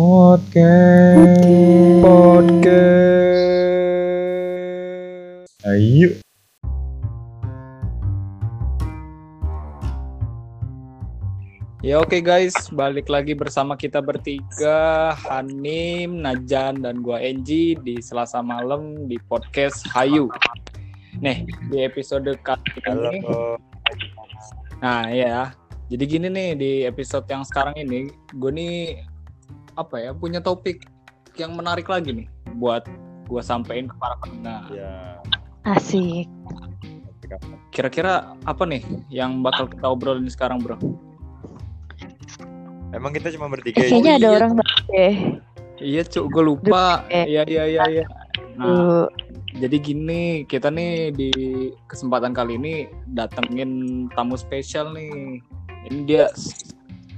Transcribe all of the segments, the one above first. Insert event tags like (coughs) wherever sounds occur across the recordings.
Podcast. Podcast. Ayo. Ya oke guys, balik lagi bersama kita bertiga, Hanim, Najan, dan gua Enji di Selasa malam di podcast Hayu. Nih, di episode kali ini, nah ya, jadi gini nih di episode yang sekarang ini, gue nih apa ya punya topik yang menarik lagi nih buat gua sampein ke para pendengar. Ya. Asik. Kira-kira apa nih yang bakal kita obrolin sekarang, bro? Emang kita cuma bertiga Eh, ya? kayaknya ada iya. orang banget deh. Iya, cuk, gue lupa. Eh. Iya, iya, iya, iya. Nah. Jadi gini, kita nih di kesempatan kali ini datengin tamu spesial nih. Ini dia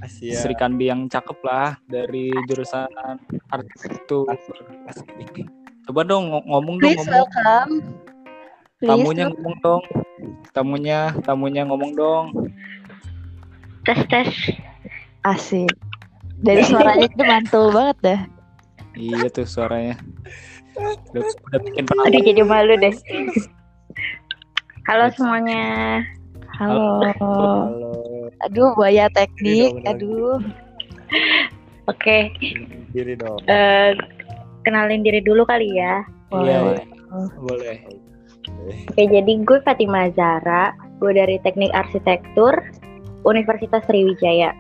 Asia. Sri Kandi yang cakep lah dari jurusan arsitektur. Coba dong ng- ngomong dong, Please ngomong. welcome. Please Tamunya welcome. ngomong dong. Tamunya, tamunya ngomong dong. tes tes. Asik. Dari (laughs) suaranya itu mantul banget dah. Iya tuh suaranya. Udah, udah bikin Aduh penonton. jadi malu deh. Halo semuanya. Halo. Halo. Aduh, buaya teknik. Bener. Aduh. (laughs) Oke, Diri dong. eh, kenalin diri dulu kali ya. Boleh. iya. boleh. Oke, jadi gue Fatima Zara. Gue dari Teknik Arsitektur Universitas Sriwijaya.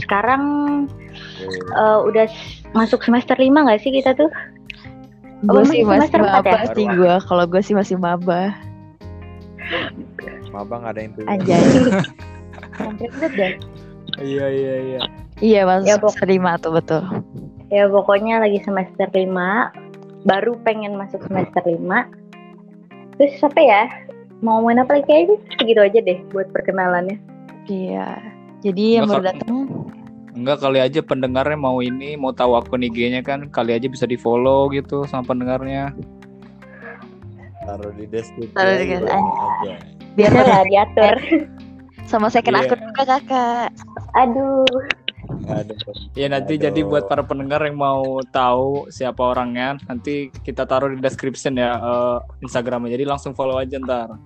Sekarang eh, udah masuk semester 5 nggak sih kita tuh? Gue Oh, sih masih masih semester empat maba ya? sih gue. Kalau gue sih masih maba. Mabang ada yang tuh. Anjay. (laughs) Komplit banget deh. Iya, iya, iya. iya, masuk Ya, semester lima tuh betul. Ya pokoknya lagi semester 5. Baru pengen masuk semester 5. Terus apa ya? Mau ngomongin apa lagi kayaknya segitu aja deh buat perkenalannya. Iya. Jadi yang baru datang Enggak kali aja pendengarnya mau ini, mau tahu akun IG-nya kan, kali aja bisa di-follow gitu sama pendengarnya. Taruh di deskripsi. Taruh di deskripsi. Biar lah diatur. (laughs) sama second Iya. akun juga kakak. Aduh. Ada. Ya nanti Aduh. jadi buat para pendengar yang mau tahu siapa orangnya, nanti kita taruh di description ya eh, Instagramnya. Jadi langsung follow aja ntar.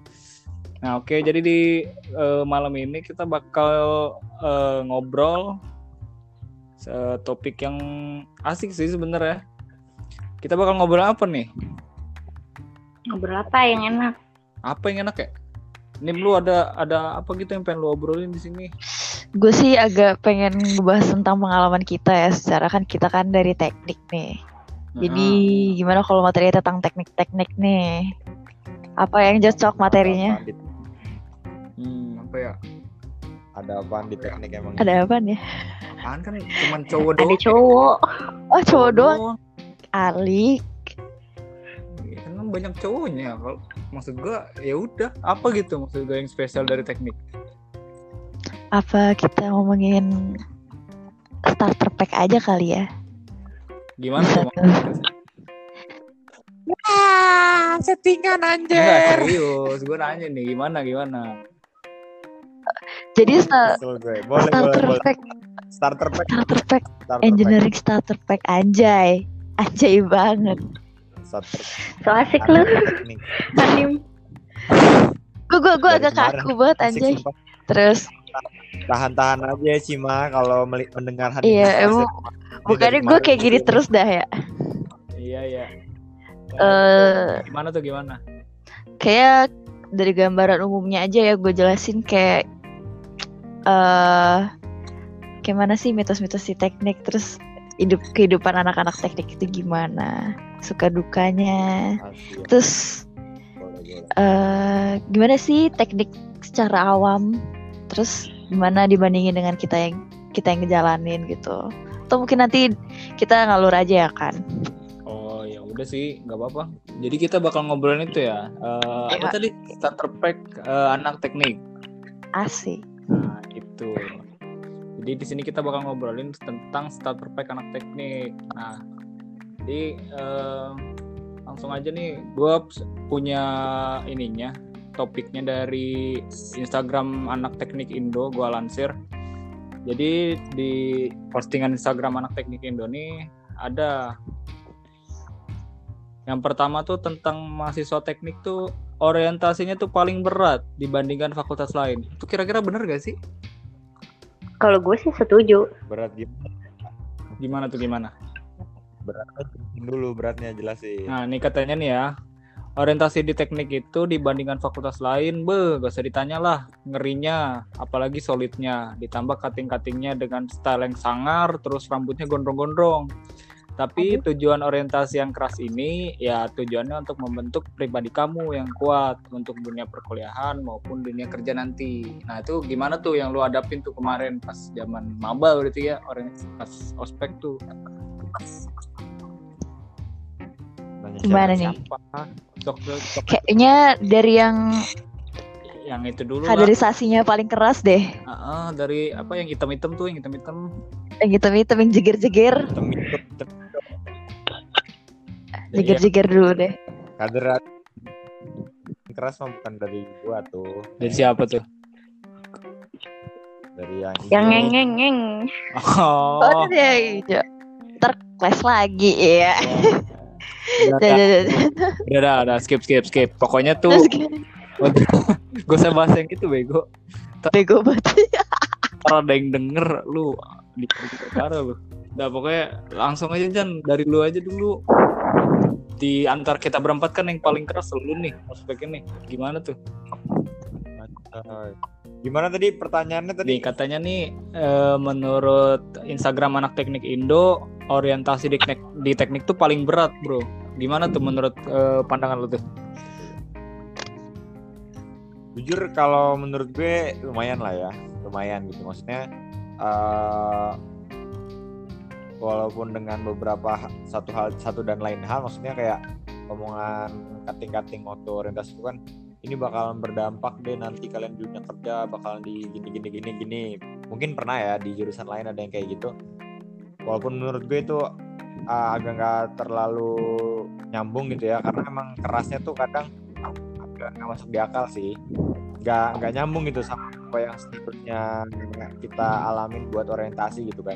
Nah oke, jadi di eh, malam ini kita bakal eh, ngobrol topik yang asik sih sebenarnya. Kita bakal ngobrol apa nih? Ngobrol apa yang enak? Apa yang enak ya? Ini lu ada ada apa gitu yang pengen lu obrolin di sini? Gue sih agak pengen ngebahas tentang pengalaman kita ya. Secara kan kita kan dari teknik nih. Jadi gimana kalau materi tentang teknik-teknik nih? Apa yang cocok materinya? Hmm, apa ya? Ada apaan di teknik emang? Ada apa nih? Apaan kan cuman cowok doang. Ada cowok. Oh cowok doang. Ali. Banyak cowoknya. Kalau maksud gua ya udah apa gitu maksud gua yang spesial dari teknik. Apa kita ngomongin starter pack aja kali ya? Gimana Bisa tuh? tuh. Ah, settingan Enggak serius, gua nanya nih gimana gimana. Jadi sta- gue. Boleh, boleh, starter boleh. pack, Starter pack. starter pack, Starter engineering starter pack anjay. Anjay banget. Starter (laughs) So asik lu. Hanim. Gue gue gue agak kemarin. kaku banget anjay. Terus Tahan-tahan aja ya Cima kalau mendengar hati Iya, emang bukannya (laughs) gue kayak gini terus dah ya. Iya iya. Eh Gimana tuh gimana? kayak dari gambaran umumnya aja ya gue jelasin kayak eh kayak mana sih mitos-mitos si teknik terus hidup kehidupan anak-anak teknik itu gimana suka dukanya Asik, terus boleh, boleh. eh gimana sih teknik secara awam terus gimana dibandingin dengan kita yang kita yang ngejalanin gitu atau mungkin nanti kita ngalur aja ya kan Oh ya udah sih, nggak apa-apa. Jadi kita bakal ngobrolin itu ya. Eh, apa Iya. tadi starter pack eh, anak teknik. asik Nah, itu. Jadi di sini kita bakal ngobrolin tentang starter pack anak teknik. Nah, jadi eh, langsung aja nih, gue punya ininya, topiknya dari Instagram anak teknik Indo, gue lansir. Jadi di postingan Instagram anak teknik Indo nih ada yang pertama tuh tentang mahasiswa teknik tuh orientasinya tuh paling berat dibandingkan fakultas lain. Itu kira-kira bener gak sih? Kalau gue sih setuju. Berat gimana? Gimana tuh gimana? Beratnya dulu beratnya jelasin. Nah, ini katanya nih ya. Orientasi di teknik itu dibandingkan fakultas lain, be, gak usah ditanya lah, ngerinya, apalagi solidnya, ditambah cutting-cuttingnya dengan style yang sangar, terus rambutnya gondrong-gondrong. Tapi tujuan orientasi yang keras ini, ya tujuannya untuk membentuk pribadi kamu yang kuat untuk dunia perkuliahan maupun dunia kerja nanti. Nah itu gimana tuh yang lu hadapin tuh kemarin pas zaman maba berarti ya, orang pas ospek tuh. Nanya Gimana siapa? nih? Sok, sok, sok. Kayaknya dari yang yang itu dulu lah. kaderisasinya paling keras deh. Ah, ah, dari apa yang hitam-hitam tuh, yang hitam-hitam. Yang hitam-hitam yang jeger-jeger. Jeger-jeger dulu deh. Kader keras mah bukan dari gua tuh, Dari siapa tuh? dari yang Yang ngeng ngeng ngeng. Oh, Oh. Ntar kelas lagi ya. udah, Udah, udah, skip, skip, skip. Pokoknya tuh, gue usah bahas yang itu bego. bego banget. Ntar ada yang denger, lu di parah lu. Udah pokoknya langsung aja Jan, dari lu aja dulu. Di antar kita berempat kan yang paling keras lu nih, ospeknya nih. Gimana tuh? Gimana tadi pertanyaannya tadi? Nih katanya nih eh, menurut Instagram anak teknik Indo orientasi di teknik, di teknik tuh paling berat bro. Gimana tuh menurut eh, pandangan lu tuh? Jujur kalau menurut gue lumayan lah ya, lumayan gitu. Maksudnya eh walaupun dengan beberapa satu hal satu dan lain hal, maksudnya kayak omongan kating-kating waktu orientasi itu kan ini bakalan berdampak deh nanti kalian dunia kerja bakalan di gini gini gini gini. Mungkin pernah ya di jurusan lain ada yang kayak gitu. Walaupun menurut gue itu uh, agak nggak terlalu nyambung gitu ya, karena emang kerasnya tuh kadang agak nggak masuk di akal sih nggak nggak nyambung gitu sama apa yang seharusnya kita alamin buat orientasi gitu kan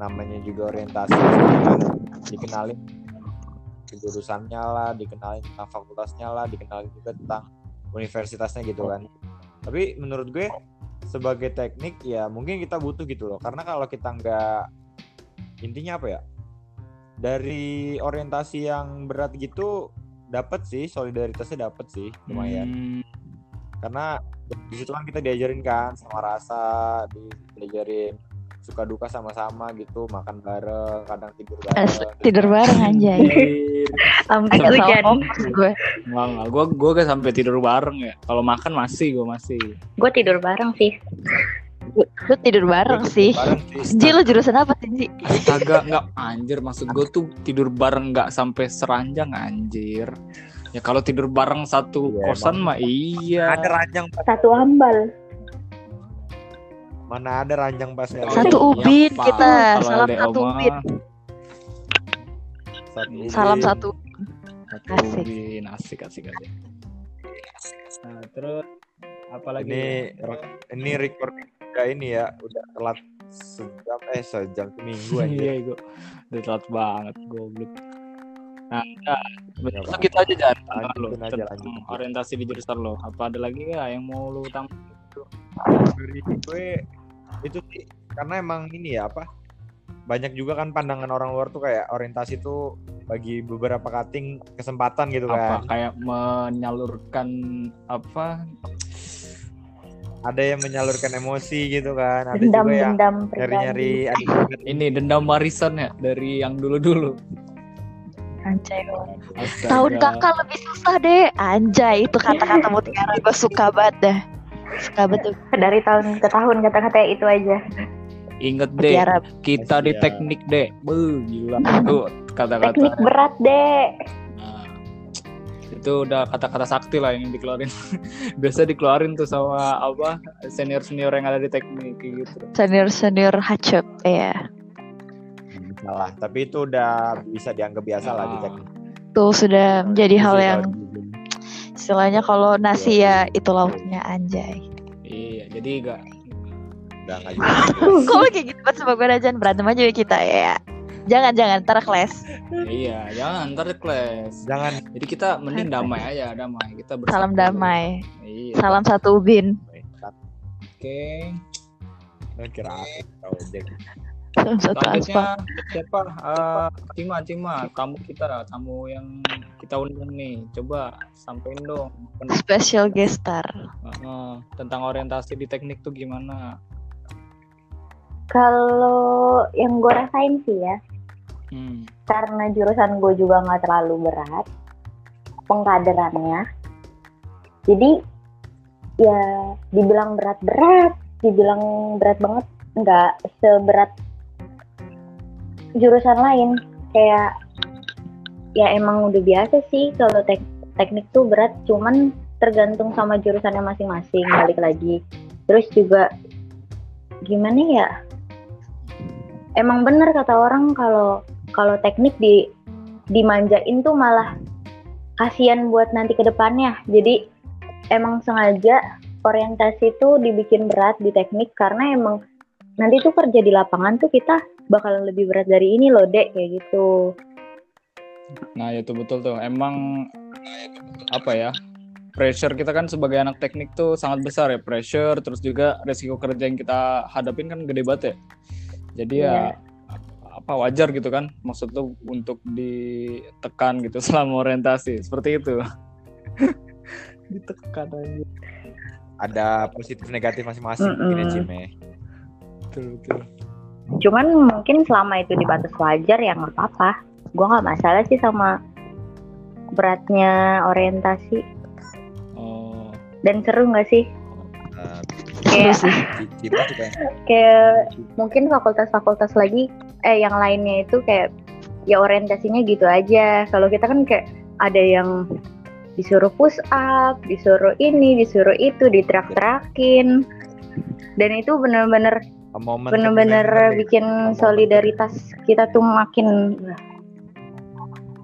namanya juga orientasi kan dikenalin jurusannya lah dikenalin tentang fakultasnya lah dikenalin juga tentang universitasnya gitu kan. Tapi menurut gue sebagai teknik ya mungkin kita butuh gitu loh. Karena kalau kita nggak intinya apa ya? Dari orientasi yang berat gitu dapat sih solidaritasnya dapat sih lumayan. Hmm, karena di situ kan kita diajarin kan sama rasa di- diajarin suka duka sama-sama gitu makan bareng kadang tidur bareng Asik, tidur bareng. Sampai hujan. fokus gue. Enggak, enggak. Gue gue gak sampai tidur bareng ya. Kalau makan masih, gue masih. Gue tidur bareng sih. Lu tidur bareng sih. bareng sih Ji lu jurusan apa sih Ji? Kagak, enggak anjir. Maksud gue tuh tidur bareng nggak sampai seranjang anjir. Ya kalau tidur bareng satu Iya, kosan mah iya. ada ranjang Satu ambal. Mana ada ranjang Oh, Satu iya, ubin kita. Salam satu mah, ubin. satu Salam satu. Satu Asik. ubin, asik, asik, asik. Nah, terus apalagi? ini ini recording udah ini ya udah telat sejam eh sejam seminggu (laughs) aja Iya, gue udah telat banget, goblok. Nah, Besok gitu aja jangan Lanjutin aja, tentang orientasi di jurusan lo. Apa ada lagi nggak yang mau lu tambah? dari gue itu sih karena emang ini ya apa banyak juga kan pandangan orang luar tuh kayak orientasi tuh bagi beberapa cutting kesempatan gitu Apa kan kayak menyalurkan apa? ada yang menyalurkan emosi gitu kan ada Dendam juga yang dendam nyari-nyari pribadi. aduh, Ini dendam warisan ya dari yang dulu-dulu. Anjay. Astaga. Tahun kakak lebih susah deh. Anjay itu kata-kata mutiara gue suka banget dah. Suka betul Dari tahun ke tahun kata-kata itu aja. Ingat deh, kita di teknik deh. Beuh, gila. (laughs) Tuh kata-kata. Teknik berat deh. Nah, itu udah kata-kata sakti lah yang dikeluarin. (laughs) Biasa dikeluarin tuh sama apa senior-senior yang ada di teknik gitu. Senior senior hacep ya. salah tapi itu udah bisa dianggap biasa lah di Ah. teknik Tuh sudah menjadi hal yang istilahnya kalau nasi ya itu lauknya anjay. Iya, jadi gak udah nggak jelas. (laughs) Kok lu kayak gitu pas sama gue Rajan berantem aja ya kita ya. Jangan jangan ntar kelas. iya jangan ntar kelas Jangan jadi kita mending damai aja damai kita bersatu Salam damai. iya Salam satu ubin. oke Lu kira aku (laughs) satu aspal. Siapa? Eh, Cima, Cima, tamu kita, tamu yang kita undang nih. Coba sampein dong Special guest star. eh, tentang orientasi di teknik tuh gimana? Kalau yang gue rasain sih ya, Hmm. karena jurusan gue juga nggak terlalu berat pengkaderannya. Jadi ya dibilang berat-berat, dibilang berat banget, nggak seberat jurusan lain. Kayak ya emang udah biasa sih kalau tek- teknik tuh berat, cuman tergantung sama jurusannya masing-masing balik lagi. Terus juga gimana ya? Emang bener kata orang kalau kalau teknik di dimanjain tuh malah kasihan buat nanti ke depannya. Jadi emang sengaja orientasi itu dibikin berat di teknik karena emang nanti tuh kerja di lapangan tuh kita bakalan lebih berat dari ini loh dek kayak gitu. Nah, itu betul tuh. Emang apa ya? Pressure kita kan sebagai anak teknik tuh sangat besar ya. Pressure terus juga resiko kerja yang kita hadapin kan gede banget ya. Jadi ya Iya. apa wajar gitu kan maksud tuh untuk ditekan gitu (laughs) selama orientasi seperti itu (laughs) ditekan aja Ada positif negatif masing-masing Mm-mm. gini Cim ya. betul betul Cuman mungkin selama itu di batas wajar ya nggak apa-apa. Gua nggak masalah sih sama beratnya orientasi oh dan seru nggak sih? Seru (laughs) Kayak mungkin fakultas-fakultas lagi eh yang lainnya itu kayak ya orientasinya gitu aja. Kalau kita kan kayak ada yang disuruh push up, disuruh ini, disuruh itu, ditrak-trakin. Dan itu bener-bener momen bener-bener bikin solidaritas kita tuh makin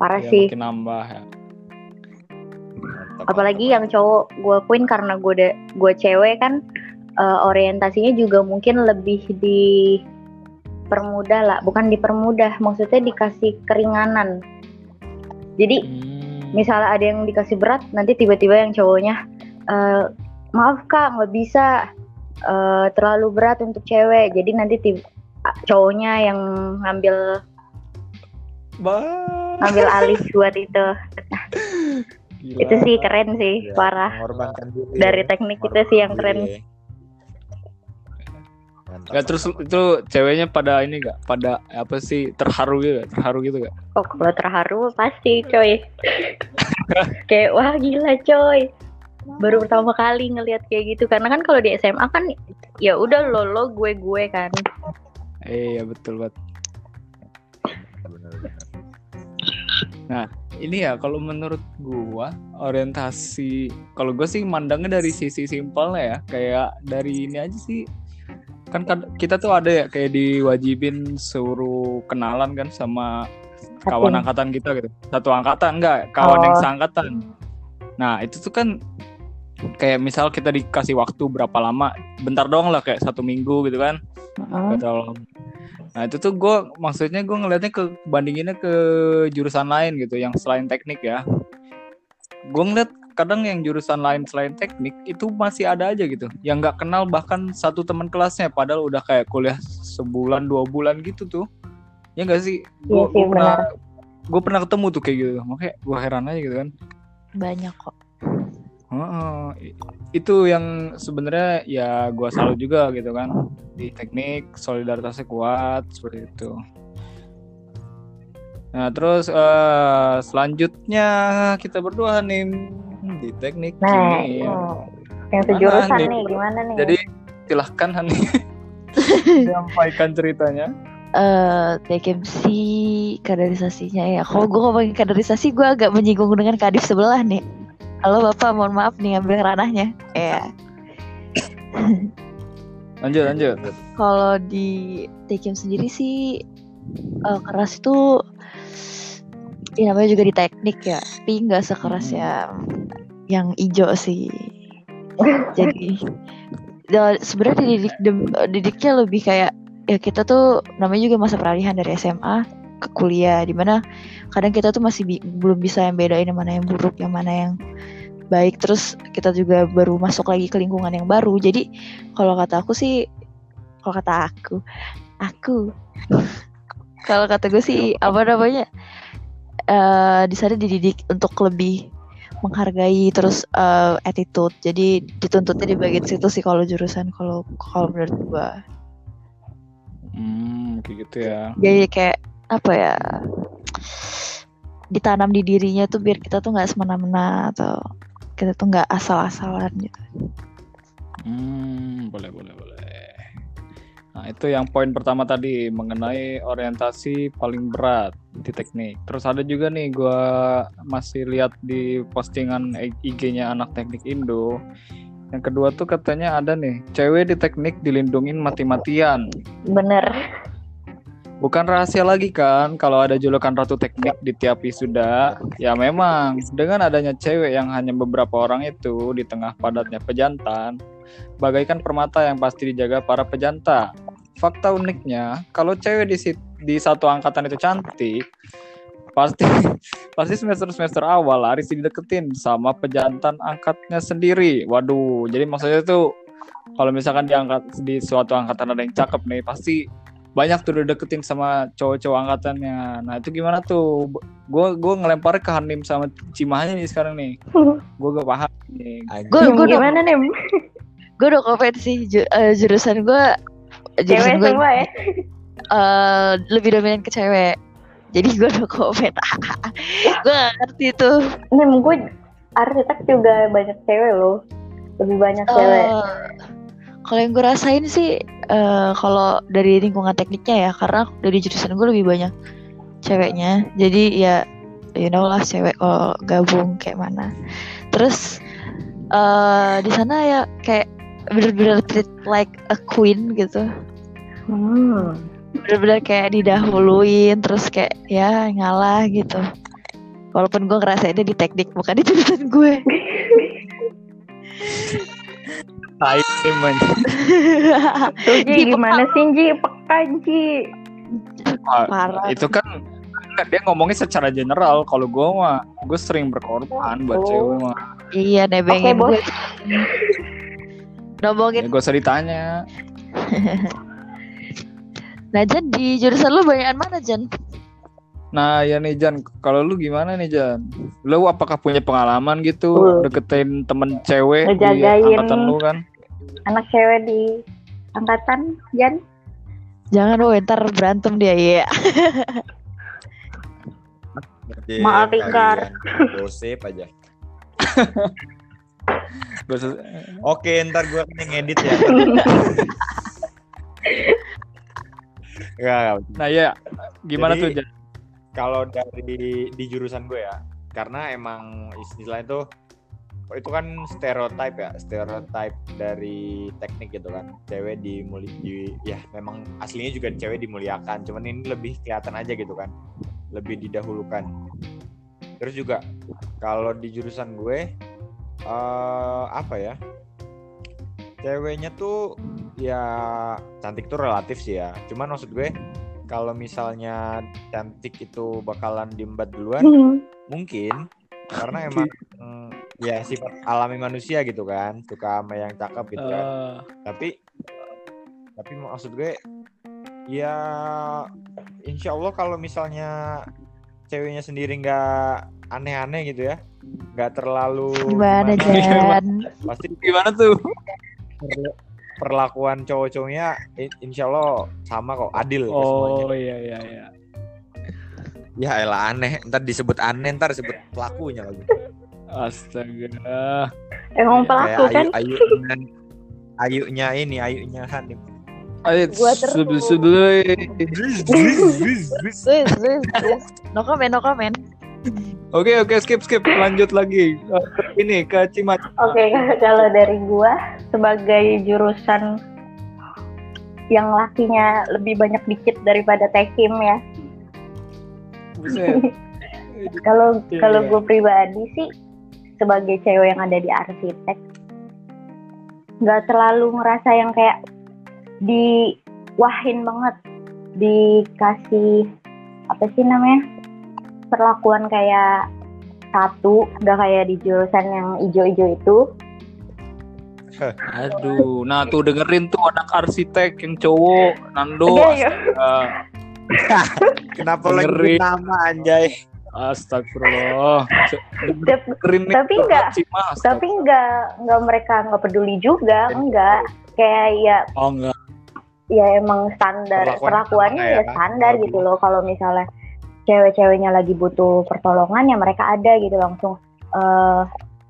parah ya, sih. makin nambah ya Apalagi yang cowok gue akuin karena gue gue cewek kan eh, orientasinya juga mungkin lebih di permudah lah, bukan dipermudah, maksudnya dikasih keringanan. Jadi Hmm. misalnya ada yang dikasih berat, nanti tiba-tiba yang cowoknya eh, maaf kak nggak bisa eh, terlalu berat untuk cewek, jadi nanti tib- cowoknya yang ngambil Bah. ngambil (laughs) alih buat itu. Gila. Itu sih keren sih, Ya, parah. mengorbankan diri Dari ya. teknik itu sih yang keren. Mengorbankan diri. Mantap. Ya terus itu ceweknya pada ini gak? Pada apa sih terharu gitu gak? Terharu gitu gak? Oh kalau terharu pasti coy. (laughs) kayak wah gila coy. Baru pertama kali ngelihat kayak gitu karena kan kalau di SMA kan ya udah lo lo gue gue kan. Eh ya betul banget. Bener-bener. Ini ya kalau menurut gua orientasi kalau gua sih mandangnya dari sisi simpelnya ya kayak dari ini aja sih kan kita tuh ada ya kayak diwajibin suruh kenalan kan sama kawan angkatan kita gitu satu angkatan enggak kawan yang Oh. seangkatan nah itu tuh kan kayak misal kita dikasih waktu berapa lama bentar doang lah kayak satu minggu gitu kan. Gak terlalu lama. Nah itu tuh gue maksudnya gue ngelihatnya ke bandinginnya ke jurusan lain gitu yang selain teknik ya. Gue ngeliat kadang yang jurusan lain selain teknik itu masih ada aja gitu yang nggak kenal bahkan satu teman kelasnya padahal udah kayak kuliah sebulan dua bulan gitu tuh ya enggak sih gue Iya sih, pernah gue pernah ketemu tuh kayak gitu makanya gue heran aja gitu kan Banyak kok. I- itu yang sebenarnya ya gua salut juga gitu kan di teknik solidaritasnya kuat seperti itu. Nah terus eh, selanjutnya kita berdua nih di teknik Nah, ini ya. oh, yang sejurusan nih? nih gimana nih? Jadi silahkan Hani menyampaikan (laughs) ceritanya. eh TKMC kaderisasinya ya. Kalau gue ngomongin kaderisasi gue agak menyinggung dengan kadif sebelah nih. Halo Bapak, mohon maaf nih ngambil ranahnya. Ya. (coughs) Lanjut lanjut. Kalau di TKM sendiri sih eh, keras itu ya namanya juga di teknik ya, tapi nggak sekeras Hmm. ya yang ijo sih. Jadi ya, sebenarnya dididik dem- didiknya lebih kayak ya kita tuh namanya juga masa peralihan dari SMA ke kuliah di mana kadang kita tuh masih bi- belum bisa yang bedain yang mana yang buruk yang mana yang baik. Terus kita juga baru masuk lagi ke lingkungan yang baru. Jadi kalau kata aku sih kalau kata aku aku (laughs) kalau kata gue sih apa namanya eh di sana dididik untuk lebih menghargai terus eh, attitude. Jadi dituntutnya di bagian situ sih kalau jurusan kalau kalau menurut gue Hmm, kayak gitu ya. jadi kayak apa ya ditanam di dirinya tuh biar kita tuh nggak semena-mena atau kita tuh nggak asal-asalan gitu Hmm, boleh, boleh, boleh. Nah, itu yang poin pertama tadi mengenai orientasi paling berat di teknik. Terus ada juga nih gua masih lihat di postingan IG-nya anak teknik Indo. Yang kedua tuh katanya ada nih, cewek di teknik dilindungin mati-matian. Bener. Bukan rahasia lagi kan kalau ada julukan ratu teknik di tiap wisuda. Ya memang dengan adanya cewek yang hanya beberapa orang itu di tengah padatnya pejantan, bagaikan permata yang pasti dijaga para pejanta. Fakta uniknya, kalau cewek di di satu angkatan itu cantik, pasti (laughs) pasti semester semester awal laris dideketin sama pejantan angkatnya sendiri. Waduh, jadi maksudnya tuh kalau misalkan di angkat di suatu angkatan ada yang cakep nih, pasti banyak tuh dideketin sama cowok-cowok angkatannya. Nah itu gimana tuh? Gue gue ngelempar ke Hanim sama Cimahnya nih sekarang nih. (laughs) Gue gak paham nih. Gue- Nem, gue udah- gimana nih? (laughs) gue udah sih ju- eh, jurusan gue jurusan Cewek gue semua ya? (laughs) eh, lebih dominan ke cewek jadi gue udah komen gue gak ngerti tuh Nem, gue arsitek juga banyak cewek loh. Lebih banyak cewek. Kalau yang gue rasain sih eh, kalau dari lingkungan tekniknya ya karena dari jurusan gue lebih banyak ceweknya. Jadi ya you know lah cewek kalau gabung kayak mana. Terus eh di sana ya kayak bener-bener treat like a queen gitu. Hmm. bener-bener kayak didahuluin terus kayak ya ngalah gitu. Walaupun gue ngerasainnya di teknik bukan di jurusan gue (laughs) Ji, (laughs) Ji, gimana sih Ji? Pekan Ji. parah Itu kan dia ngomongnya secara general. Kalau gue mah gue sering berkorban buat Oh. cewek mah. iya nebengin Oke, gue (laughs) nombongin Ya, gak usah ditanya. (laughs) Nah Jan di jurusan lu banyakan mana Jan? Nah ya nih Jan, kalau lu gimana nih Jan? Lu apakah punya pengalaman gitu Uh. deketin temen cewek di Ngejagain. angkatan lu kan? Anak cewek di angkatan, Jan. Jangan lu ntar berantem dia ya. Anjing, Maaf, Ikar. Gosip aja. (laughs) Gak usah- Oke, ntar gue akan ngedit ya. (laughs) Nah ya, gimana Jadi- tuh Jan? Kalau dari di jurusan gue ya karena emang istilahnya tuh itu kan stereotype ya stereotype dari teknik gitu kan. Cewek dimuli di ya memang aslinya juga cewek dimuliakan cuman ini lebih kelihatan aja gitu kan lebih didahulukan. Terus juga kalau di jurusan gue eh apa ya ceweknya tuh ya cantik tuh relatif sih ya. Cuman maksud gue kalau misalnya cantik itu bakalan diembat duluan mungkin karena emang mm, ya sifat alami manusia gitu kan suka sama yang cakep gitu kan Eh, tapi tapi maksud gue ya insya Allah kalau misalnya ceweknya sendiri nggak aneh-aneh gitu ya nggak terlalu Gimana gimana? Jan? pasti gimana tuh? Per- perlakuan cowok-cowoknya insya Allah sama kok adil ke semuanya Oh iya iya iya. ya elah aneh ntar disebut aneh ntar disebut pelakunya lagi Astaga. Emang kayak pelaku kan? ayu ayunya ayunya ini ayunya Hanim Ayo, Gua terus. sebe- sebe- Wis, wis, wis. No comment, no comment. Oke oke skip skip lanjut lagi. Eh, Ini ke Cimat. Oke, (laughs) kalau dari gua sebagai jurusan yang lakinya lebih banyak dikit daripada tekim ya. (laughs) Kalau Iya, kalau iya. gue pribadi sih sebagai cewek yang ada di arsitek nggak terlalu ngerasa yang kayak diwahin banget dikasih apa sih namanya perlakuan kayak satu nggak kayak di jurusan yang ijo-ijo itu (laughs) Aduh, nah tuh dengerin tuh anak arsitek yang cowok Nando. Iya, iya. (laughs) Kenapa lagi nama anjay? Astagfirullah. Tapi- enggak- tapi nggak nggak mereka nggak peduli juga enggak kayak ya Oh enggak. ya emang standar Perlakuan perlakuannya ya ya, standar gitu loh kalau misalnya cewek-ceweknya lagi butuh pertolongan ya mereka ada gitu langsung eh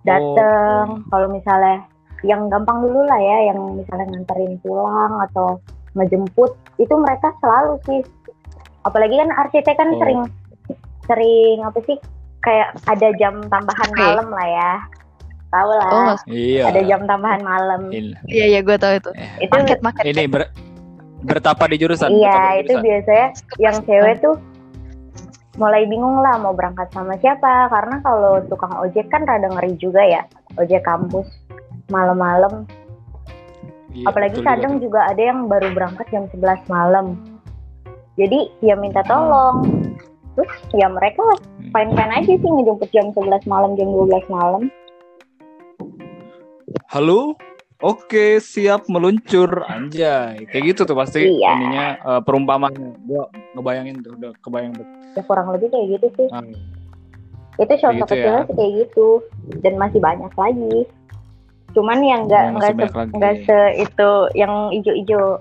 dateng kalau misalnya yang gampang dulu lah ya yang misalnya nganterin pulang atau ngejemput itu mereka selalu sih apalagi kan arsitek kan Oh. sering sering apa sih kayak ada jam tambahan Oke. malam lah ya tahu lah Oh, Iya. ada jam tambahan malam Ini, iya iya gue tahu itu. itu Market market. ini ber- bertapa di jurusan. Iya, di itu jurusan. biasanya yang cewek tuh mulai bingung lah mau berangkat sama siapa karena kalau tukang ojek kan rada ngeri juga ya ojek kampus malam-malam Iya, apalagi juga kadang tuh. juga ada yang baru berangkat jam 11 malam jadi dia minta tolong terus ya mereka Hmm. fine-fine aja sih ngejemput jam 11 malam jam 12 malam Halo? Oke, siap meluncur. Anjay. Kayak gitu tuh pasti Iya. ininya eh, perumpamaannya. Gua ngebayangin tuh, udah kebayang tuh. ya kurang lebih kayak gitu sih Ah, itu contoh gitu kecilnya ya. sih kayak gitu dan masih banyak lagi cuman yang nggak nggak masih banyak se, nggak se itu yang ijo-ijo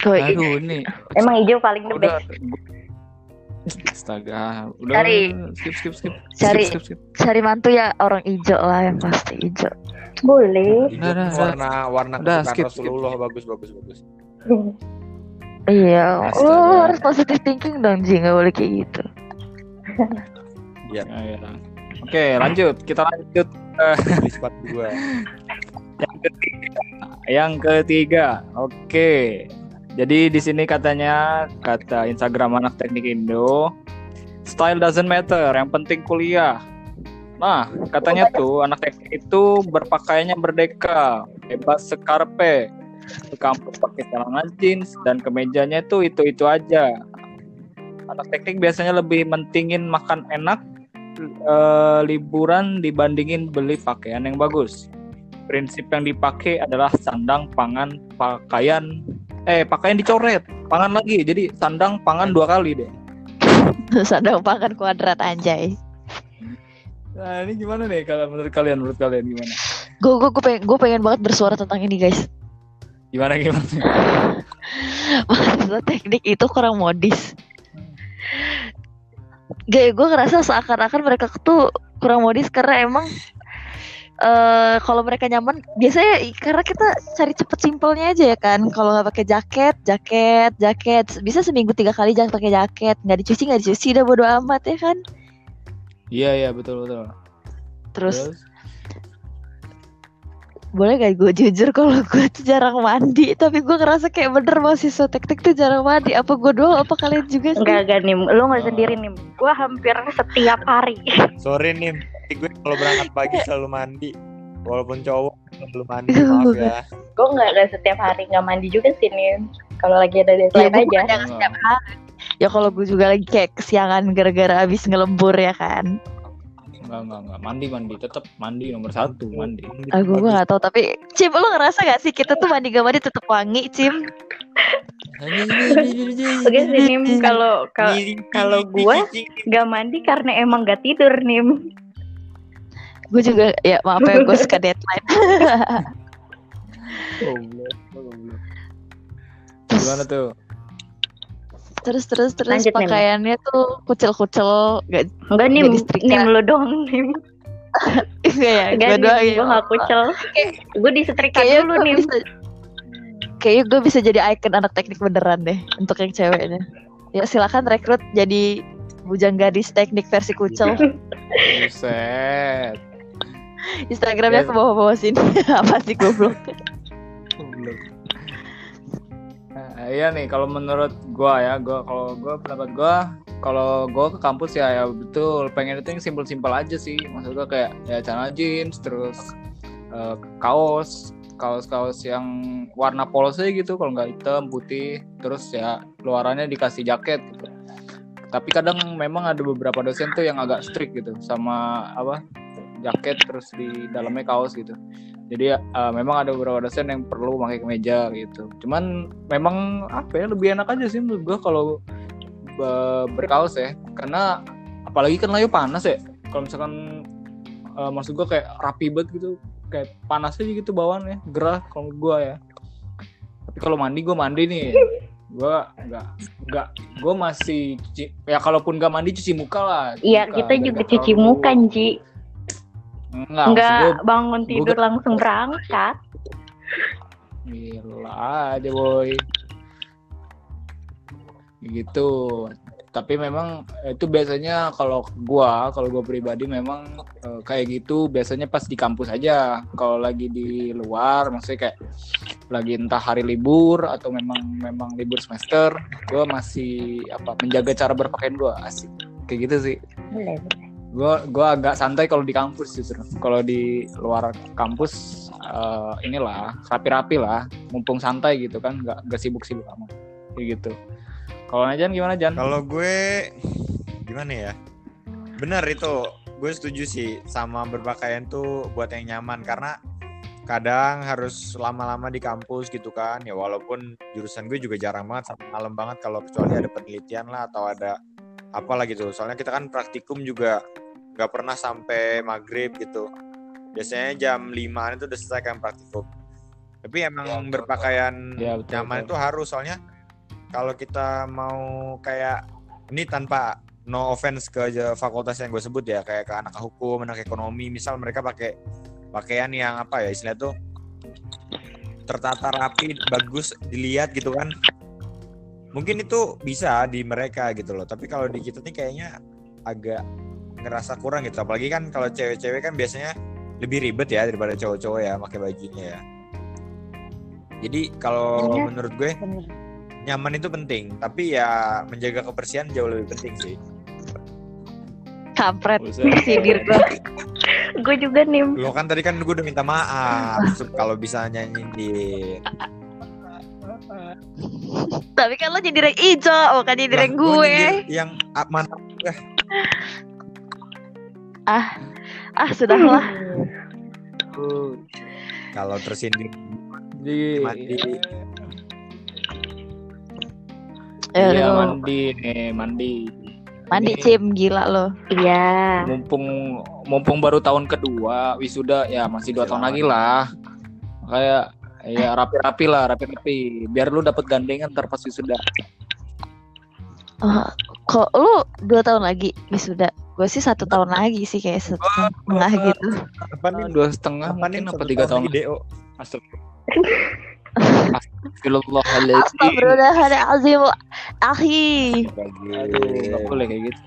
Gue Aduh, ini emang ijo paling the udah best Astaga, udah Cari. skip skip skip. Cari. Skip, skip, skip. cari mantu ya orang ijo lah yang pasti ijo. boleh Udah, udah, udah. warna warna Udah, skip, skip. Rasulullah bagus bagus bagus. Iya, Astaga. lu harus positive thinking dong Ji, nggak boleh kayak gitu. (laughs) Ya, ya. Oke, lanjut. Kita lanjut Di spot gua. yang ketiga. Yang ketiga. Oke. Jadi di sini katanya kata Instagram anak teknik Indo, style doesn't matter, yang penting kuliah. Nah, katanya tuh anak teknik itu berpakaiannya berdeka, bebas sekarpe, ke kampus pakai celana jeans dan kemejanya tuh itu itu aja. Anak teknik biasanya lebih mentingin makan enak, eh, liburan dibandingin beli pakaian yang bagus. Prinsip yang dipakai adalah sandang, pangan, pakaian. Eh, pakaian dicoret, pangan lagi. Jadi sandang, pangan dua kali deh. (laughs) Sadang pakan kuadrat anjay. Nah, ini gimana nih kalau menurut kalian? Menurut kalian gimana? Gue gue gue pengen gue pengen banget bersuara tentang ini guys. Gimana gimana? (laughs) Mahasiswa teknik itu kurang modis. Gak, gue ngerasa seakan-akan mereka tuh kurang modis karena emang eh kalau mereka nyaman biasanya karena kita cari cepet simpelnya aja ya kan. Kalau nggak pakai jaket jaket jaket. Bisa seminggu tiga kali jangan pakai jaket. Nggak dicuci nggak dicuci. Udah bodo amat ya kan? Iya iya betul betul. terus? Boleh gak gue jujur kalau (laughs) gue tuh jarang mandi tapi gue ngerasa kayak bener mahasiswa teknik tuh jarang mandi. Apa gue doang? Apa kalian juga sih? Enggak enggak nih lu Oh. nggak sendiri nih gua hampir setiap hari. Sorry nih, gue kalau berangkat pagi selalu mandi. Walaupun cowok selalu mandi, (laughs) maaf ya. gua nggak nggak setiap hari nggak mandi juga sih nih kalau lagi ada ya deadline gue aja. setiap hari? Ya kalau gue juga lagi kayak kesiangan gara-gara abis ngelembur ya kan? Enggak enggak enggak mandi mandi. Tetap mandi. Nomor satu mandi. aku gue gak tahu. Tapi Cim lo ngerasa gak sih kita tuh mandi gak mandi tetap wangi Cim? Oke sih nim. Kalau kalau kalau gua nggak mandi karena emang nggak tidur nim gue juga ya maaf ya gue suka deadline. (laughs) Goblok, goblok. Gimana tuh? terus terus terus Lanjut, pakaiannya tuh kucel-kucel gak enggak nim. Jadi setrika. nim lu (laughs) doang nim. Enggak ya gue doang ya. gua nggak kucel. Gua disetrika kayaknya dulu gue nim. bisa kayaknya gue bisa jadi icon anak teknik beneran deh untuk yang ceweknya. Ya silakan rekrut jadi bujang gadis teknik versi kucel. Buset. Instagramnya Ya. ke bawah-bawah sini (laughs) apa sih goblok Goblok. Nah, iya nih kalau menurut gua ya, gua kalau gua pendapat gua kalau gua ke kampus ya ya betul pengen itu yang simpel-simpel aja sih. Maksud gua kayak ya celana jeans terus eh, kaos kaos-kaos yang warna polos aja gitu kalau nggak hitam putih terus ya luarannya dikasih jaket gitu tapi kadang memang ada beberapa dosen tuh yang agak strict gitu sama apa jaket terus di dalamnya kaos gitu. Jadi eh, memang ada beberapa dosen yang perlu pakai kemeja gitu. Cuman memang apa ya lebih enak aja sih menurut gua kalau eh, berkaos ya. Karena apalagi kan layu panas ya. Kalau misalkan eh, maksud gua kayak rapi banget gitu kayak panas aja gitu bawaannya gerah kalau gua ya. Tapi kalau mandi gua mandi nih. Gua nggak nggak gua masih cuci ya kalaupun nggak mandi cuci muka lah. Iya, kita juga cuci muka, Ji. Enggak, Enggak bangun tidur gua- langsung berangkat. Gila aja boy. Gitu. Tapi memang itu biasanya kalau gua kalau gua pribadi memang eh, kayak gitu biasanya pas di kampus aja. Kalau lagi di luar maksudnya kayak lagi entah hari libur atau memang memang libur semester gua masih apa menjaga cara berpakaian gua asik. Kayak gitu sih. Boleh, gua gua agak santai kalau di kampus justru. Kalau di luar kampus eh, inilah rapi-rapi lah. Mumpung santai gitu kan nggak nggak sibuk-sibuk amat. Kayak gitu. Kalau Najan gimana Jan? Kalau gue gimana ya? Bener itu, gue setuju sih sama berpakaian tuh buat yang nyaman. Karena kadang harus lama-lama di kampus gitu kan. Ya walaupun jurusan gue juga jarang banget sampai malam banget kalau kecuali ada penelitian lah atau ada apalah gitu. Soalnya kita kan praktikum juga nggak pernah sampai maghrib gitu. Biasanya jam 5 itu udah selesai kan praktikum. Tapi emang Ya, betul. berpakaian Ya, betul, nyaman betul. itu harus. Soalnya kalau kita mau kayak ini tanpa no offense ke fakultas yang gue sebut ya kayak ke anak hukum anak ekonomi misal mereka pakai pakaian yang apa ya istilah tuh tertata rapi bagus dilihat gitu kan. Mungkin itu bisa di mereka gitu loh. Tapi kalau di kita nih kayaknya agak ngerasa kurang gitu apalagi kan kalau cewek-cewek kan biasanya lebih ribet ya daripada cowok-cowok ya pakai bajunya ya jadi kalau Iya. menurut gue Bener. nyaman itu penting tapi ya menjaga kebersihan jauh lebih penting sih Kampret. Buset. Sindir gue. (laughs) Gue juga nih. lo kan tadi kan gue udah minta maaf Sup, (laughs) kalau bisa nyanyiin di Tapi kan lo jadi rank ijo, bukan jadi gua gue. yang ah, Ah, sudahlah. kalau tersindir Di, Mandi. Iya Aduh. mandi nih mandi. Mandi Ini Cim, gila lo. Iya. Mumpung mumpung baru tahun kedua wisuda ya masih dua Masih tahun lagi lah. Kayak ya rapi-rapi lah rapi-rapi biar lu dapet gandengan ntar pas wisuda. Oh, kok lu dua tahun lagi wisuda? Gue sih satu tahun lagi sih kayak satu setengah gitu. apa nih Dua setengah apa nih mungkin apa tiga tahun. lagi DO Astagfirullah. Astagfirullahaladzim. Astagfirullahaladzim. Aduh, nggak boleh kayak gitu.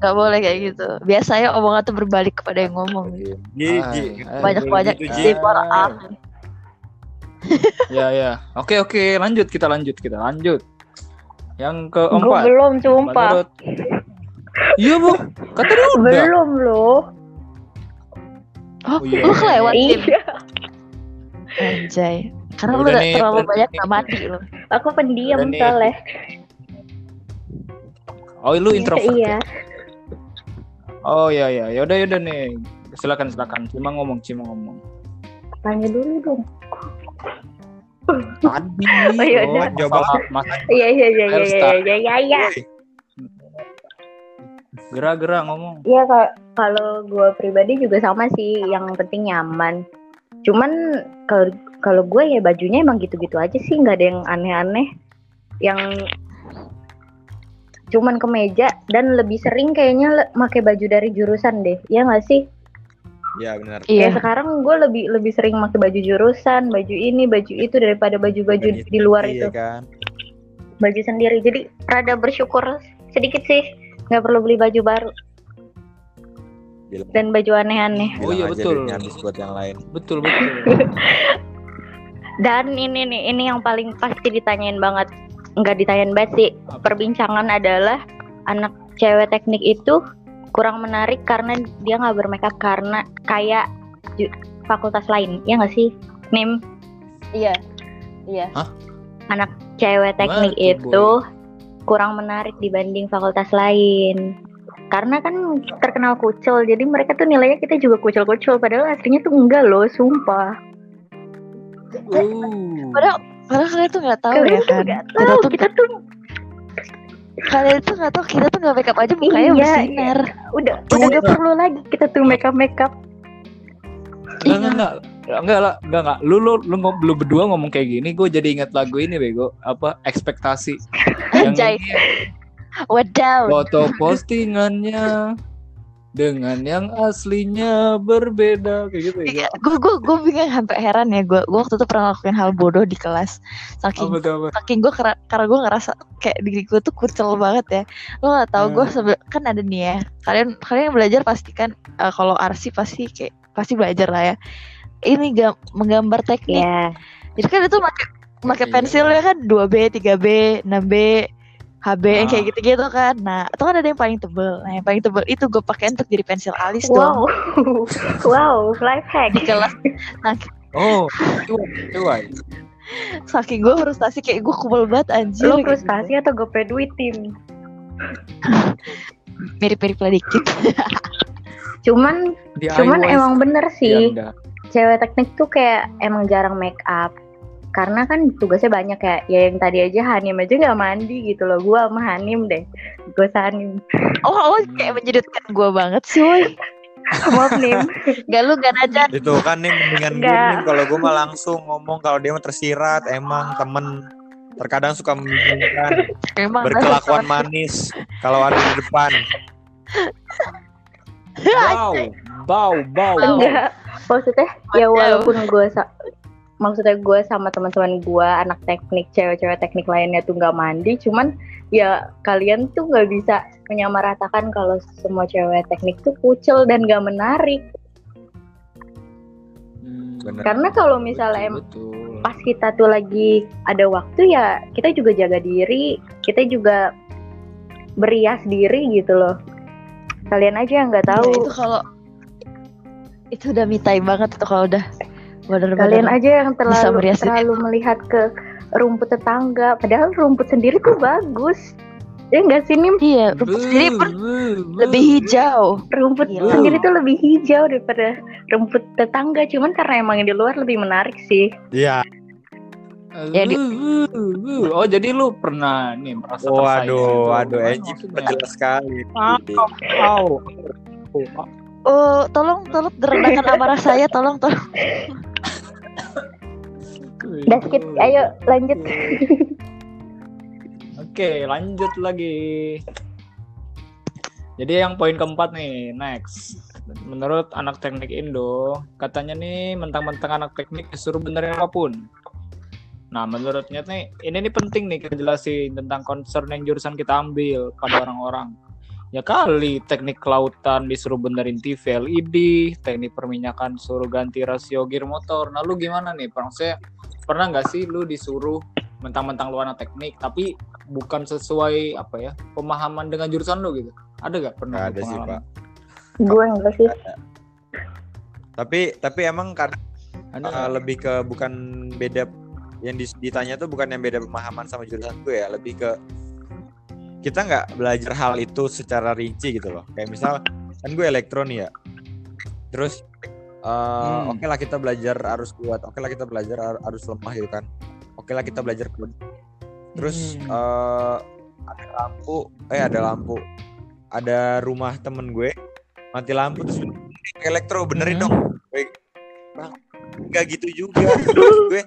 Gak boleh kayak gitu. Biasanya omongan tuh berbalik kepada yang ngomong. Gigi Ah, Banyak-banyak Gitu, di Ji. para ah. Ya ya. Oke oke lanjut kita lanjut kita lanjut. Yang Gue keempat. belum, sumpah. Menurut Iya bu, katanya udah. Belum loh. Oh, Oh, iya. lu kelewat Cim. Iya. Anjay. Karena Ya lu udah udah nih, terlalu udah banyak gak mati lu. Aku pendiam Udah soalnya. Oh lu introvert. Iya. Oh iya iya. Yaudah yaudah nih. Silakan silakan. Cima ngomong, Cima ngomong. Tanya dulu dong. Tadi. Oh, iya, udah. Jawab Mas Iya iya iya iya iya tak. iya iya. iya. Woi, gerak-gerak ngomong. Iya ka- kalau gue pribadi juga sama sih. Yang penting nyaman. Cuman kalau kalau gue ya bajunya emang gitu-gitu aja sih. nggak ada yang aneh-aneh. Yang cuman kemeja dan lebih sering kayaknya pakai baju dari jurusan deh. Ya nggak sih? Ya benar Ya Iya. sekarang gue lebih lebih sering pakai baju jurusan, baju ini, baju itu daripada baju-baju di luar Iya itu. kan Baju sendiri. Jadi rada bersyukur sedikit sih. Nggak perlu beli baju baru Bilang, dan baju aneh-aneh. Oh, iya, betul. habis buat yang lain Betul betul. (laughs) Dan ini nih, ini yang paling pasti ditanyain banget. Nggak ditanyain banget sih. Perbincangan adalah anak cewek teknik itu kurang menarik karena dia nggak bermakeup karena kayak ju- fakultas lain, ya nggak sih? Nim, Iya. Iya. anak cewek teknik itu kurang menarik dibanding fakultas lain. Karena kan terkenal kucel, jadi mereka tuh nilainya kita juga kucel-kucel. Padahal aslinya tuh enggak loh, sumpah. Uh. Padahal, padahal kalian tuh nggak tahu Kalian ya kan. Kita tuh kita tuh kalian tuh nggak tahu kita tuh nggak make up aja mukanya Iya, bersinar. udah Cuma- udah gak perlu lagi kita tuh make up make up. Enggak, enggak, enggak. Enggak lah, enggak, enggak. Lu, lu, lu, ngom- lu berdua ngomong kayak gini, gue jadi ingat lagu ini, Bego. Apa, ekspektasi. Yang Anjay. ini, Wadaw. foto postingannya dengan yang aslinya berbeda. Kayak gitu ya. Gue gue gue bingung sampai heran ya gue gue waktu itu pernah ngelakuin hal bodoh di kelas saking Apa apa? saking gue karena gue ngerasa kayak diri gue tuh kucel banget ya lo gak tahu gue Hmm. sebe- kan ada nih ya kalian kalian yang belajar pasti kan eh, kalau arsip pasti kayak pasti belajar lah ya ini gam menggambar teknik Ya, jadi kan itu pakai pakai Iya. pensilnya kan 2B 3B 6B HB yang kayak Ah. gitu-gitu kan nah itu kan ada yang paling tebel nah yang paling tebel itu gue pakai untuk jadi pensil alis dong wow, (laughs) wow, life hack. di kelas nah Oh, itu, itu why. saking gue frustasi kayak gue kubel banget anjir Lo kayak frustasi atau gope duit tim? (laughs) gitu. mirip-mirip lah dikit (laughs) Cuman, DIY cuman emang bener sih. Cewek teknik tuh kayak emang jarang make up karena kan tugasnya banyak ya. Ya yang tadi aja Hanim aja nggak mandi gitu loh. Gua sama Hanim deh. Gue Hanim. Oh lo kayak menjudutkan gue banget sih. Woy maaf Nim. Gak lu gak aja Itu kan nih mendingan gue nih kalau gue mah langsung ngomong kalau dia mah tersirat emang temen. Terkadang suka membingungkan emang. Berkelakuan manis kalau ada di depan. Bau, (laughs) bau, bau. bau. enggak. Maksudnya ya walaupun gue sa- maksudnya gue sama teman-teman gue anak teknik cewek-cewek teknik lainnya tuh nggak mandi cuman ya kalian tuh nggak bisa menyamaratakan kalau semua cewek teknik tuh kucel dan gak menarik Hmm, Bener. karena kalau misalnya em- betul. pas kita tuh lagi ada waktu ya kita juga jaga diri kita juga berias diri gitu loh kalian aja yang nggak Ya, tahu itu kalau itu udah mitai banget tuh kalau udah bener-bener kalian aja yang terlalu terlalu melihat ke rumput tetangga padahal rumput sendiri tuh bagus. Ya nggak sih Nim? Iya rumput sendiri pun lebih hijau. Rumput Gila. sendiri tuh lebih hijau daripada rumput tetangga cuman karena emang yang di luar lebih menarik sih. Iya. Ya, di-. Oh jadi lu pernah nih merasa Waduh, tersaingi waduh? Eji jelas sekali. Oh, oh tolong tolong derendahkan amarah saya tolong tolong udah skip ayo lanjut (laughs) Oke, lanjut lagi. Jadi yang poin keempat nih, next. Menurut anak teknik Indo, katanya nih mentang-mentang anak teknik disuruh benerin apa pun. Nah, menurutnya nih, ini nih penting nih kita jelasin tentang concern yang jurusan kita ambil pada orang-orang. Ya kali teknik kelautan disuruh benerin TV LED, teknik perminyakan suruh ganti rasio gear motor. Nah, lu gimana nih? Bang? Saya pernah nggak sih lu disuruh mentang-mentang lu anak teknik tapi bukan sesuai apa ya pemahaman dengan jurusan lu gitu ada gak pernah Nggak lu ada sih pak. gue enggak sih Tapi tapi emang ada uh, nggak? lebih ke bukan beda yang ditanya tuh bukan yang beda pemahaman sama jurusan gue ya, lebih ke kita nggak belajar hal itu secara rinci gitu loh. Kayak misal kan gue elektro nih ya. Terus uh, Hmm. oke lah kita belajar arus kuat, oke lah kita belajar ar- arus lemah gitu kan. Oke lah kita belajar kode. Terus Hmm. eh, ada lampu, eh ada lampu. Ada rumah temen gue mati lampu terus elektro benerin Hmm. dong. Gue, Bang, nggak gitu juga. Terus gue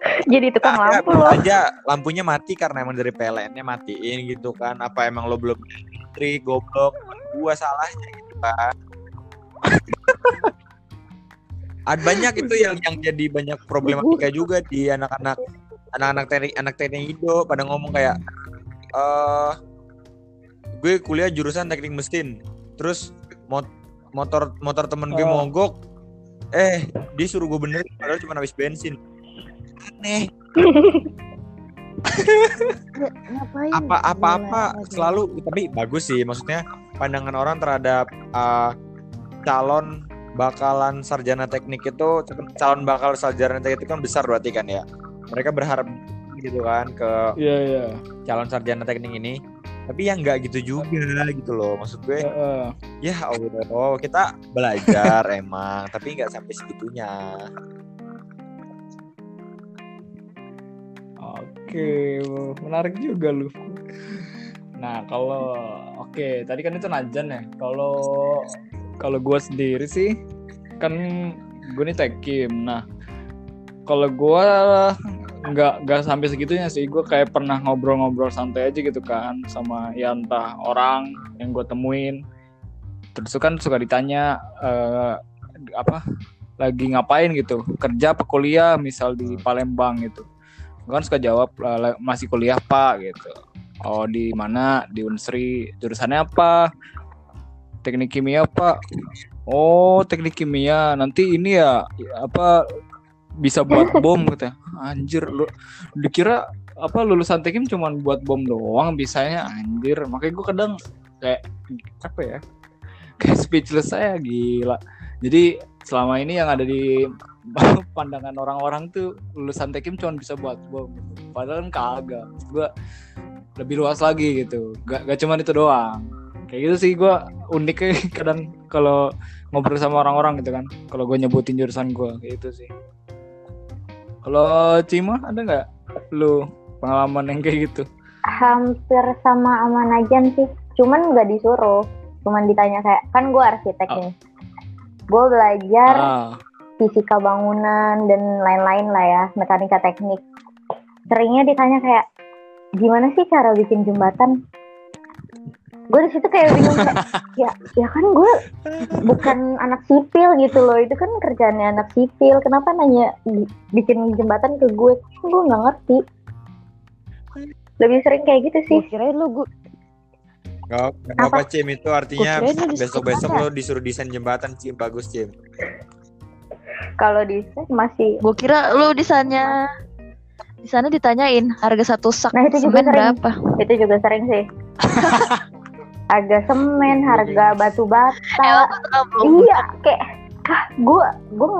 (laughs) jadi tukang "Ah, ya, lampu loh aja lampunya mati karena emang dari PLN-nya matiin gitu kan. Apa emang lo belum listrik goblok? Gua salahnya gitu kan. (laughs) Ada banyak itu yang yang jadi banyak problematika juga di anak-anak anak-anak teknik anak teknik Indo pada ngomong kayak eh gue kuliah jurusan teknik mesin terus mot- motor motor temen gue Oh. mogok eh dia suruh gue benerin padahal cuma habis bensin aneh ngapain apa apa apa selalu tapi bagus sih maksudnya pandangan orang terhadap uh, calon bakalan sarjana teknik itu calon bakal sarjana teknik itu kan besar berarti kan ya. Mereka berharap gitu kan ke Iya iya. calon sarjana teknik ini. Tapi yang nggak gitu juga gitu loh. Maksud gue Heeh. ya Allah kita belajar (laughs) emang tapi nggak sampai segitunya. Oke, menarik juga lu. Nah, kalau oke, tadi kan itu Najan ya. Kalau kalau gue sendiri sih kan gue nih tekim. Nah, kalau gue nggak nggak sampai segitunya sih. Gue kayak pernah ngobrol-ngobrol santai aja gitu kan sama ya entah orang yang gue temuin. Terus kan suka ditanya eh, apa lagi ngapain gitu, kerja apa kuliah misal di Palembang gitu kan suka jawab "Eh, la- masih kuliah pak gitu. Oh di mana? Di Unsri. Jurusannya apa? Teknik kimia pak. Oh teknik kimia. Nanti ini ya apa bisa buat bom gitu anjir lu dikira apa lulusan tekim cuman buat bom doang bisanya? Anjir. Makanya gue kadang kayak apa ya kayak speechless saya gila. Jadi selama ini yang ada di (laughs) pandangan orang-orang tuh lulusan tekim cuma bisa buat bom padahal kan kagak gue lebih luas lagi gitu gak, gak cuma itu doang kayak gitu sih gue uniknya (laughs) kadang kalau ngobrol sama orang-orang gitu kan kalau gue nyebutin jurusan gue kayak gitu sih kalau Cima ada nggak lu pengalaman yang kayak gitu Hampir sama sama Najan sih. Cuman nggak disuruh. Cuman ditanya kayak, kan gue arsitek Oh. nih. Gue belajar ah fisika bangunan dan lain-lain lah ya, mekanika teknik. Seringnya ditanya kayak, gimana sih cara bikin jembatan? Gue di situ kayak bingung kayak, (laughs) ya, ya kan gue bukan anak sipil gitu loh, itu kan kerjaannya anak sipil. Kenapa nanya bi- bikin jembatan ke gue? Gue nggak ngerti. Lebih sering kayak gitu sih. Kirain lu gue Gak apa Cim itu artinya besok-besok lo disuruh desain jembatan Cim bagus Cim. Kalau di masih gue kira lu di sana di sana ditanyain harga satu sak Nah, itu juga semen sering. berapa? itu juga sering sih. (laughs) harga semen, harga batu bata. Iya, kayak ah gue gue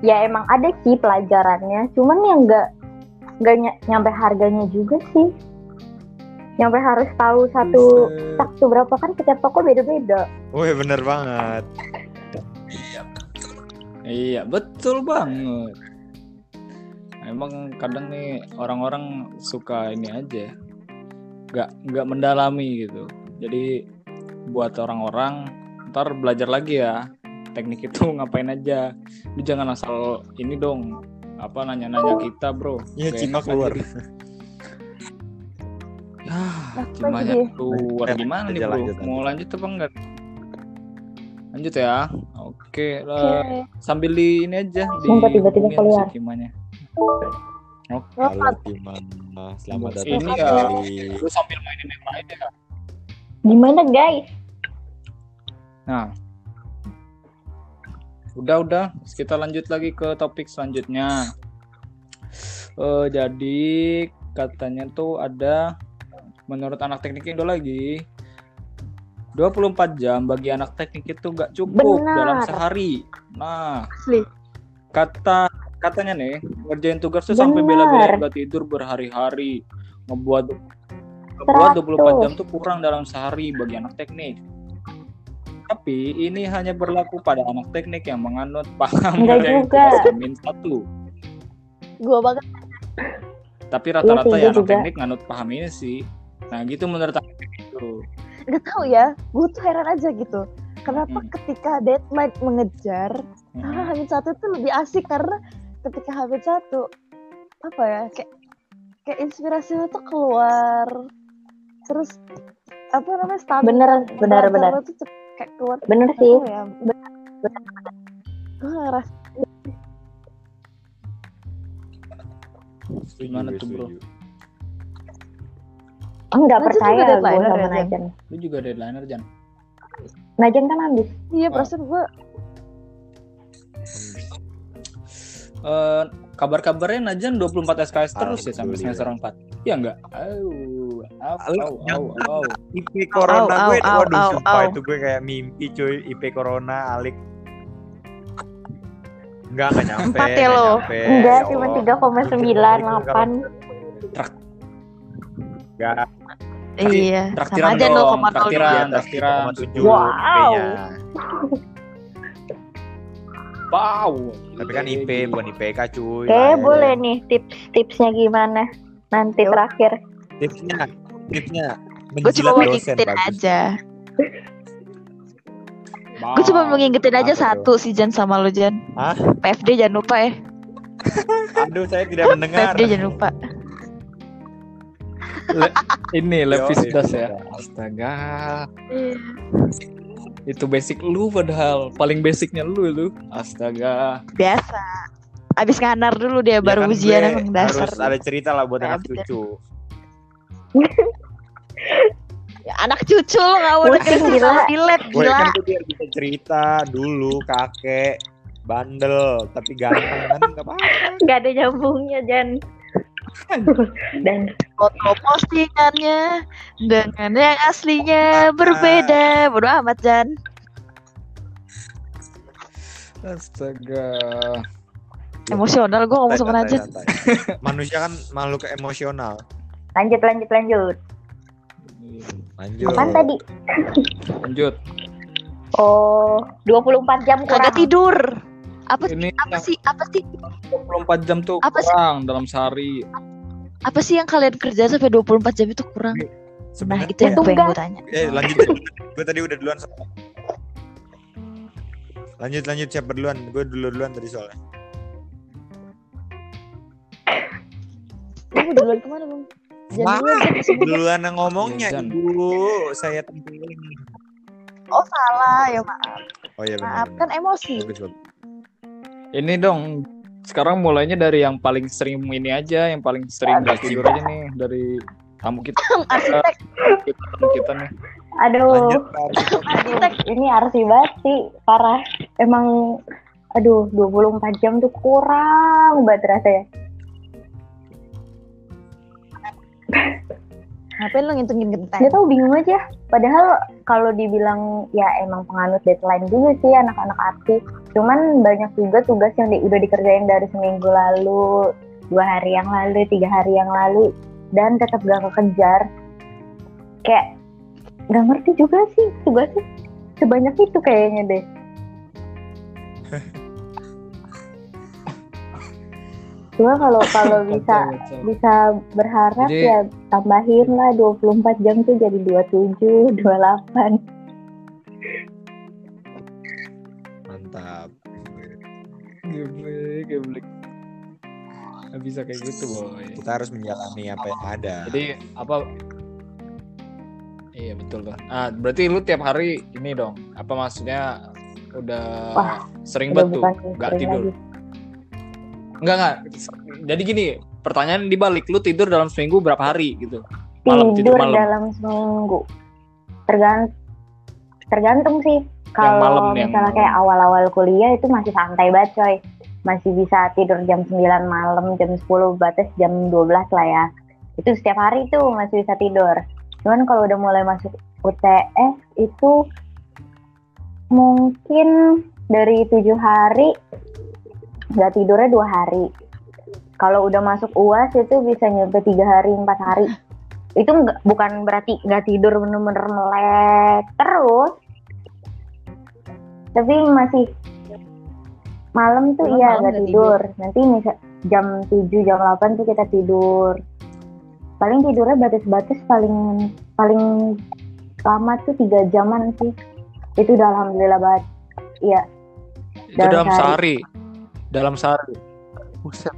ya emang ada sih pelajarannya, cuman yang nggak nggak ny- nyampe harganya juga sih. Nyampe harus tahu satu Buset. tak tuh berapa kan setiap toko beda-beda. Wih bener banget. Iya (laughs) betul banget. Emang kadang nih orang-orang suka ini aja, nggak nggak mendalami gitu. Jadi buat orang-orang ntar belajar lagi ya teknik itu (laughs) ngapain aja. Lu jangan asal ini dong apa nanya-nanya kita bro. Iya, Cima keluar. Ya, (laughs) Apa Cimanya keluar Eh, gimana nih bro? Mau lanjut apa enggak? Lanjut ya. Oke, eh, Oke. sambil di ini aja di Sumpah tiba-tiba keluar. Cimanya. Halo Cima, selamat datang Ini ya. Lu sambil mainin yang lain ya. Gimana guys? Nah. Udah udah, kita lanjut lagi ke topik selanjutnya. Eh jadi katanya tuh ada menurut anak teknik Indo lagi 24 jam bagi anak teknik itu gak cukup Benar. dalam sehari. Nah, Asli. kata katanya nih ngerjain tugas tuh sampai bela-belain gak tidur berhari-hari ngebuat ngebuat 24 jam tuh kurang dalam sehari bagi anak teknik tapi ini hanya berlaku pada anak teknik yang menganut paham tugas Amin satu Gue banget. tapi rata-rata Iya sih, ya gue anak juga. teknik nganut paham ini sih nah gitu menurut aku Gak tau ya, gue tuh heran aja gitu. Kenapa Hmm. ketika deadline mengejar, Hmm. ah, Hamid satu tuh lebih asik karena ketika Hamid satu apa ya kayak kayak inspirasinya tuh keluar terus apa namanya stabil Bener, bener, bener. tuh cep- kayak keluar Bener sih. tahu ya gue ngerasa Setuju, Gimana tuh, bro? Enggak Najan percaya juga gue sama ya, Jan? Najan. lu juga deadlineer Jan Najan kan habis. iya Oh. perasaan gue Eh, kabar-kabarnya Najan 24 SKS terus ya sampai semester 4 iya enggak au au Lu au au, au. IP corona gue, waduh sumpah itu gue kayak mimpi cuy IP corona alik Enggak, enggak nyampe. Empat ya lo? Enggak, cuma Allah. 3,98. Enggak, Iya, sama aja dong, 0,02. traktiran, traktiran. 0,7 Wow. IP-nya. (laughs) Wow. Tapi kan IP bukan IPK cuy. Oke, Lain. boleh nih tips-tipsnya gimana nanti terakhir. Tipsnya, tipsnya Gue cuma mau ngingetin aja. Gue cuma mau ngingetin aja satu si Jan sama lo Jan. Hah? PFD jangan lupa ya. Aduh, saya tidak mendengar. PFD jangan lupa. Ini levis Yoi. das ya. Astaga. Itu basic lu padahal paling basicnya lu lu. Astaga. Biasa. Abis nganar dulu dia Ya baru kan ujian emang dasar. Harus ada cerita lah buat (laughs) anak cucu. Ya, Anak cucu lo gak gila. cerita di lab Gue gila. kan tuh biar bisa cerita dulu kakek bandel tapi ganteng kan nggak apa-apa. Gak ada nyambungnya, Jan. Dan Foto postingannya dengan yang aslinya berbeda. Bodo amat Jan. Astaga. Emosional gue ngomong sama Najat. Manusia kan makhluk emosional. lanjut, lanjut, lanjut. Lanjut. Apaan tadi? Lanjut. Oh, 24 jam kurang. Kagak tidur. Apa sih? Ini Apa yang sih? Apa sih? 24 jam tuh Apa sih? kurang dalam sehari. Apa sih yang kalian kerja sampai 24 jam itu kurang? Nah, Sebenarnya itu yang pengen gue tanya. Eh lanjut. gue tadi udah duluan. soalnya. Lanjut lanjut siapa duluan? Gue dulu duluan tadi soalnya. Kamu duluan ke mana bang? Jangan duluan, yang ngomongnya Iya, Jan. ibu. Saya tentuin. Oh salah ya maaf. Oh iya benar. Maaf kan emosi. Bagus, bagus. Ini dong. Sekarang mulainya dari yang paling sering ini aja, yang paling sering gak tidur aja nih dari tamu kita, (laughs) Arsitek, kita, tamu kita nih. Aduh, Lanjut Pak. arsitek. ini arsi banget sih, parah. Emang, aduh, 24 jam tuh kurang banget rasanya. Ngapain lo ngitungin genteng? Gak tau bingung aja. Padahal kalau dibilang ya emang penganut deadline juga sih anak-anak arti. Cuman banyak juga tugas yang di- udah dikerjain dari seminggu lalu, dua hari yang lalu, tiga hari yang lalu, dan tetap gak kekejar. Kayak gak ngerti juga sih tugasnya sebanyak itu kayaknya deh. (laughs) Cuma kalau (laughs) kalau bisa bisa berharap Jadi- ya tambahin lah 24 jam tuh jadi 27, 28. Mantap. Geblek, geblek. Bisa kayak gitu boy. Kita harus menjalani apa yang ada. Jadi apa? Iya betul tuh. Ah berarti lu tiap hari ini dong. Apa maksudnya udah Wah, sering banget tuh nggak tidur? lagi. Enggak enggak. Jadi gini, pertanyaan dibalik, lu tidur dalam seminggu berapa hari gitu? Malam, Tidur, tidur malam. dalam seminggu. Tergantung tergantung sih. Kalau yang misalnya malam. kayak awal-awal kuliah itu masih santai banget coy. Masih bisa tidur jam 9 malam, jam 10 batas jam 12 lah ya. Itu setiap hari tuh masih bisa tidur. Cuman kalau udah mulai masuk UTS itu mungkin dari tujuh hari nggak tidurnya dua hari. Kalau udah masuk UAS itu bisa nyampe tiga hari, empat hari. Itu nggak- bukan berarti nggak tidur bener-bener melek terus. Tapi masih malam tuh Malam iya nggak nggak tidur. Nanti misal jam 7, jam 8 tuh kita tidur. Paling tidurnya batas-batas paling paling lama tuh tiga jaman sih. Itu udah alhamdulillah banget. Iya, Itu Dalam dalam sehari. sehari. Dalam sehari. Buset,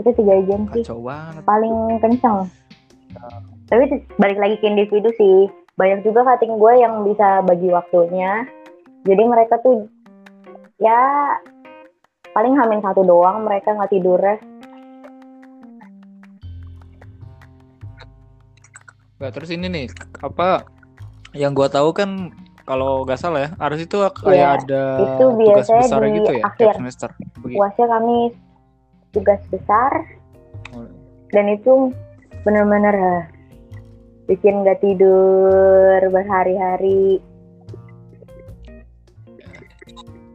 itu tiga jam sih. kacau banget. paling kencang. Tapi t- balik lagi ke individu sih. Banyak juga cutting gue yang bisa bagi waktunya. Jadi mereka tuh ya paling hamin satu doang mereka nggak tidurnya. Nah, terus ini nih, apa yang gua tahu kan kalau nggak salah ya, harus itu kayak Iya, ada itu tugas besar di gitu ya, akhir. tiap semester. Puasnya kami tugas besar Oh. dan itu bener-bener eh, bikin nggak tidur berhari-hari.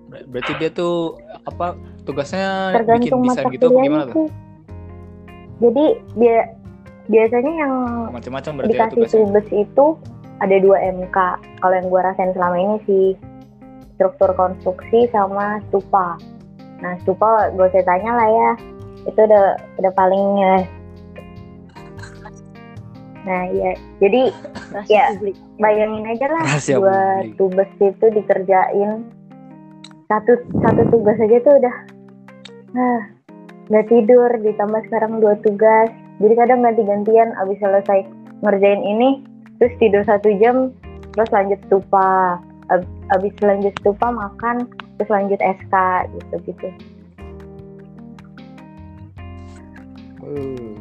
Ber- Berarti dia tuh apa tugasnya bikin tergantung mata desain gitu gimana tuh. Jadi bia- biasanya yang macam-macam berarti ya dikasih tugasnya tubes itu ada dua MK. Kalau yang gue rasain selama ini sih struktur konstruksi sama stupa. Nah stupa gue tanya lah ya, itu udah udah paling eh. Nah ya, jadi Ya. bayangin aja lah Rahasia dua publik. tubes itu dikerjain satu satu tugas aja tuh udah ah, nggak tidur ditambah sekarang dua tugas jadi kadang ganti-gantian abis selesai ngerjain ini terus tidur satu jam terus lanjut stupa. Ab- abis lanjut stupa makan terus lanjut SK gitu gitu. Eh,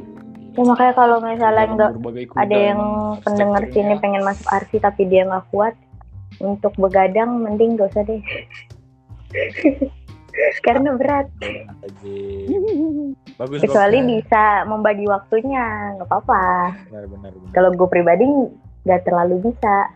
ya makanya kalau misalnya dalam nggak berbagai kuda ada yang pendengar sini pengen masuk arsi tapi dia nggak kuat untuk begadang mending gak usah deh (laughs) (laughs) karena berat. (laughs) Bagus kecuali bisa membagi waktunya nggak apa-apa Benar benar benar. kalau gue pribadi nggak terlalu bisa